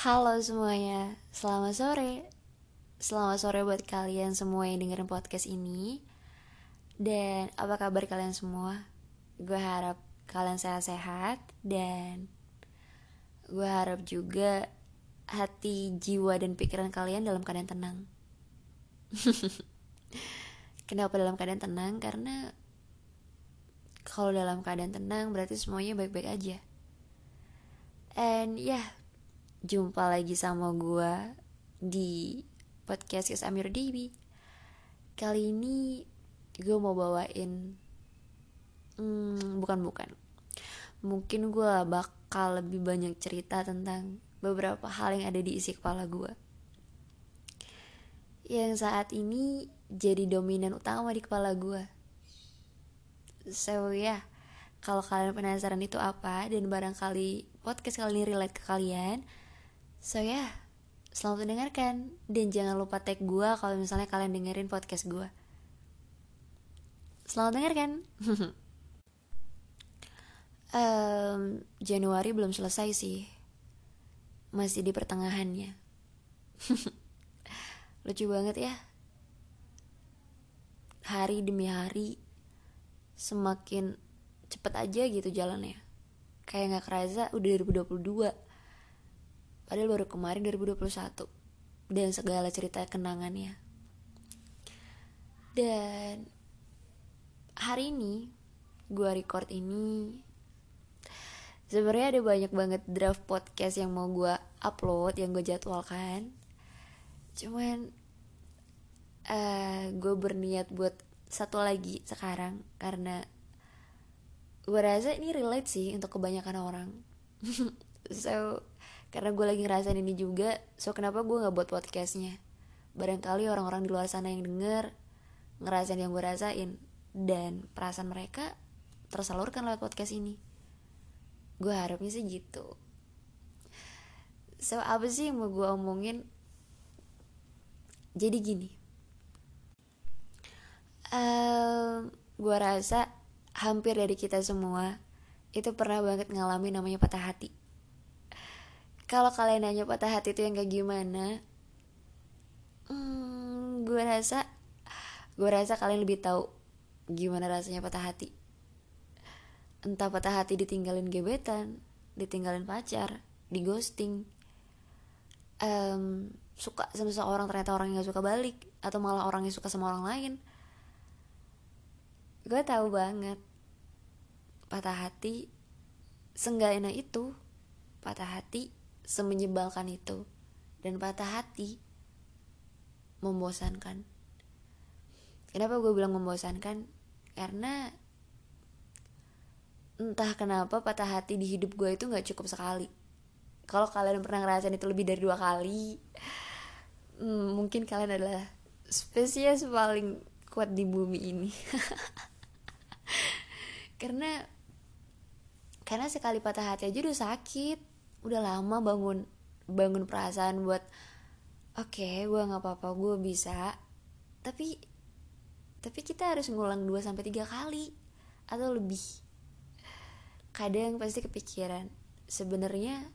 Halo semuanya, selamat sore Selamat sore buat kalian semua yang dengerin podcast ini Dan apa kabar kalian semua? Gue harap kalian sehat-sehat Dan gue harap juga hati, jiwa, dan pikiran kalian dalam keadaan tenang Kenapa dalam keadaan tenang? Karena kalau dalam keadaan tenang berarti semuanya baik-baik aja. And ya, yeah, jumpa lagi sama gue di podcast Yes Amir Dewi. Kali ini gue mau bawain, hmm, bukan bukan, mungkin gue bakal lebih banyak cerita tentang beberapa hal yang ada di isi kepala gue. Yang saat ini jadi dominan utama di kepala gue so ya yeah, kalau kalian penasaran itu apa dan barangkali podcast kali ini relate ke kalian so ya. Yeah, selamat mendengarkan. Dan jangan lupa tag gue kalau misalnya kalian dengerin podcast gue selamat dengarkan um, Januari belum selesai sih. Masih di pertengahannya. Lucu banget ya. Hari demi hari semakin cepet aja gitu jalannya. Kayak nggak kerasa udah 2022 padahal baru kemarin 2021 dan segala cerita kenangannya. Dan hari ini gue record ini sebenarnya ada banyak banget draft podcast yang mau gue upload yang gue jadwalkan. Cuman uh, eh, gue berniat buat satu lagi sekarang karena gue rasa ini relate sih untuk kebanyakan orang. So karena gue lagi ngerasain ini juga so kenapa gue nggak buat podcastnya? Barangkali orang-orang di luar sana yang denger ngerasain yang gue rasain dan perasaan mereka tersalurkan lewat podcast ini. Gue harapnya sih gitu. So apa sih yang mau gue omongin? Jadi gini. Um, gue rasa hampir dari kita semua itu pernah banget ngalamin namanya patah hati kalau kalian nanya patah hati itu yang kayak gimana? Hmm, gue rasa gue rasa kalian lebih tahu gimana rasanya patah hati. Entah patah hati ditinggalin gebetan ditinggalin pacar di ghosting. Um, suka sama seseorang ternyata orang yang gak suka balik atau malah orang yang suka sama orang lain. Gue tahu banget patah hati senggak itu patah hati semenyebalkan itu. Dan patah hati membosankan. Kenapa gue bilang membosankan? Karena entah kenapa patah hati di hidup gue itu nggak cukup sekali. Kalau kalian pernah ngerasain itu lebih dari dua kali hmm, mungkin kalian adalah spesies paling kuat di bumi ini. Karena karena sekali patah hati aja udah sakit udah lama bangun bangun perasaan buat oke okay, gue nggak apa-apa gue bisa. Tapi tapi kita harus ngulang 2 sampai tiga kali atau lebih. Kadang pasti kepikiran sebenarnya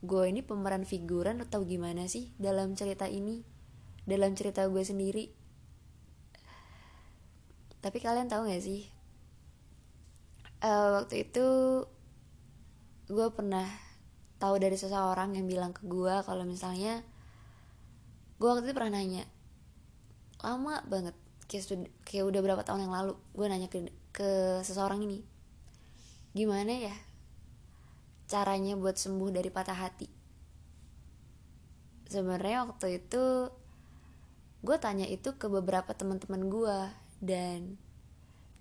gue ini pemeran figuran atau gimana sih dalam cerita ini? Dalam cerita gue sendiri? Tapi kalian tahu gak sih uh, waktu itu gue pernah tahu dari seseorang yang bilang ke gue kalau misalnya gue waktu itu pernah nanya lama banget kayak, udah berapa tahun yang lalu gue nanya ke, ke seseorang ini gimana ya caranya buat sembuh dari patah hati? Sebenarnya waktu itu gue tanya itu ke beberapa teman-teman gue dan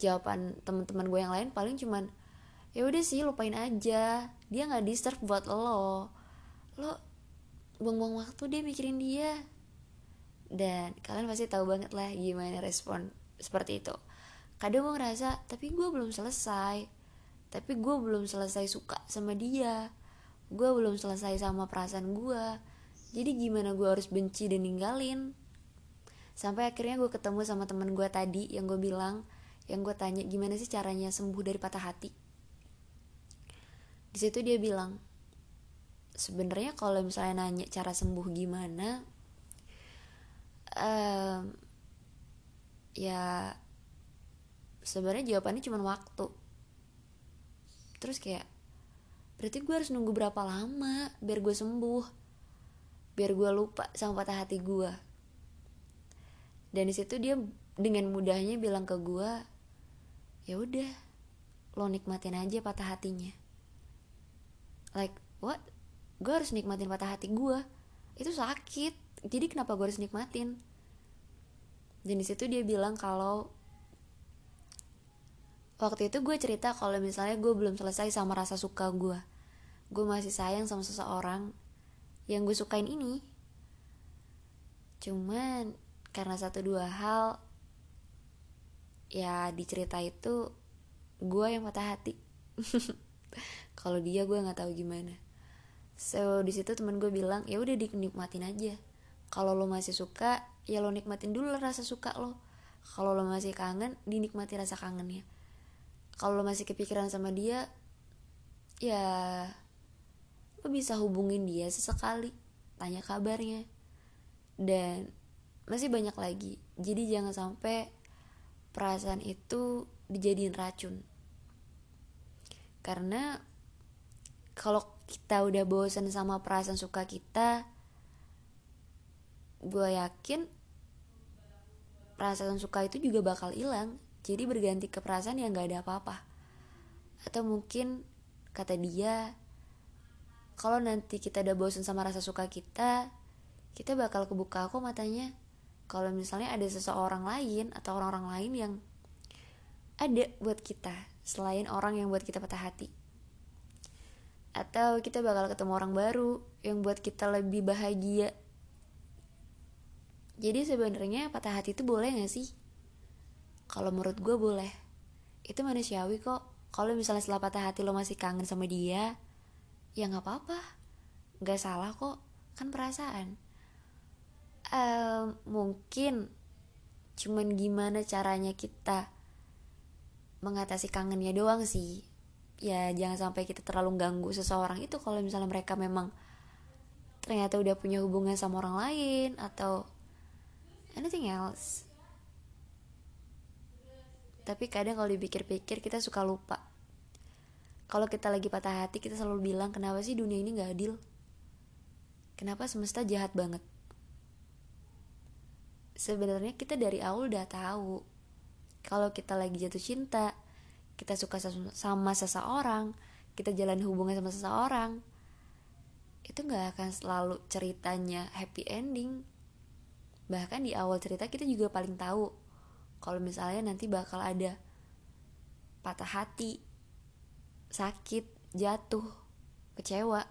jawaban teman-teman gue yang lain paling cuman ya udah sih lupain aja. Dia nggak deserve buat lo. Lo buang-buang waktu dia mikirin dia. Dan kalian pasti tahu banget lah gimana respon seperti itu. Kadang gue ngerasa tapi gue belum selesai. Tapi gue belum selesai suka sama dia. Gue belum selesai sama perasaan gue jadi gimana gue harus benci dan ninggalin? Sampai akhirnya gue ketemu sama teman gue tadi yang gue bilang yang gue tanya gimana sih caranya sembuh dari patah hati di situ dia bilang sebenarnya kalau misalnya nanya cara sembuh gimana um, ya sebenarnya jawabannya cuma waktu. Terus kayak berarti gue harus nunggu berapa lama biar gue sembuh? Biar gue lupa sama patah hati gue dan di situ dia dengan mudahnya bilang ke gue ya udah lo nikmatin aja patah hatinya like what? Gue harus nikmatin patah hati gue itu sakit. Jadi kenapa gue harus nikmatin? Dan di situ dia bilang kalau waktu itu gue cerita kalau misalnya gue belum selesai sama rasa suka gue gue masih sayang sama seseorang yang gue sukain ini. Cuman karena satu dua hal ya dicerita itu gue yang patah hati kalau dia gue nggak tahu gimana. So di situ temen gue bilang ya udah dinikmatin aja. Kalau lo masih suka ya lo nikmatin dulu rasa suka lo. Kalau lo masih kangen dinikmati rasa kangennya. Kalau lo masih kepikiran sama dia ya lo bisa hubungin dia sesekali tanya kabarnya. Dan masih banyak lagi. Jadi jangan sampai perasaan itu dijadiin racun karena kalau kita udah bosan sama perasaan suka kita gue yakin perasaan suka itu juga bakal hilang. Jadi berganti ke perasaan yang gak ada apa-apa. Atau mungkin kata dia kalau nanti kita udah bosan sama rasa suka kita kita bakal kebuka kok matanya. Kalau misalnya ada seseorang lain atau orang-orang lain yang ada buat kita selain orang yang buat kita patah hati. Atau kita bakal ketemu orang baru yang buat kita lebih bahagia. Jadi sebenarnya patah hati itu boleh gak sih? Kalau menurut gue boleh. Itu manusiawi kok. Kalau misalnya setelah patah hati lo masih kangen sama dia ya nggak apa-apa. Nggak salah kok. Kan perasaan. Um, mungkin cuman gimana caranya kita mengatasi kangennya doang sih. Ya jangan sampai kita terlalu ganggu seseorang itu kalau misalnya mereka memang ternyata udah punya hubungan sama orang lain atau anything else. Tapi kadang kalau dipikir-pikir kita suka lupa. Kalau kita lagi patah hati kita selalu bilang kenapa sih dunia ini gak adil? Kenapa semesta jahat banget? Sebenarnya kita dari awal udah tahu kalau kita lagi jatuh cinta kita suka sama seseorang kita jalan hubungan sama seseorang itu nggak akan selalu ceritanya happy ending. Bahkan di awal cerita kita juga paling tahu kalau misalnya nanti bakal ada patah hati sakit jatuh kecewa.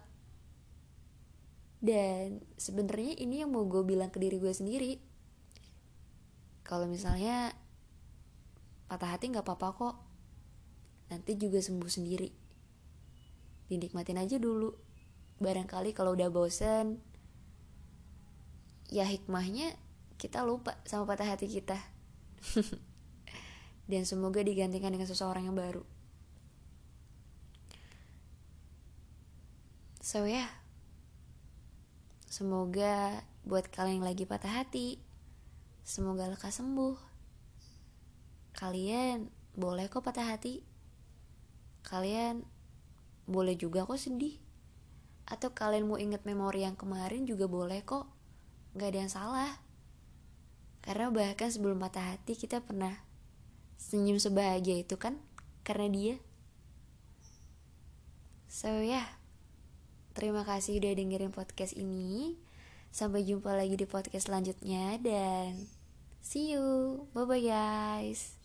Dan sebenarnya ini yang mau gue bilang ke diri gue sendiri. Kalau misalnya patah hati nggak apa-apa kok nanti juga sembuh sendiri dinikmatin aja dulu barangkali kalau udah bosen ya hikmahnya kita lupa sama patah hati kita dan semoga digantikan dengan seseorang yang baru. So ya, yeah. semoga buat kalian yang lagi patah hati, semoga lekas sembuh. Kalian boleh kok patah hati. Kalian boleh juga kok sedih. Atau kalian mau inget memori yang kemarin juga boleh kok. Gak ada yang salah. Karena bahkan sebelum patah hati kita pernah senyum sebahagia itu kan karena dia. So ya, yeah. terima kasih udah dengerin podcast ini. Sampai jumpa lagi di podcast selanjutnya dan see you. Bye bye guys.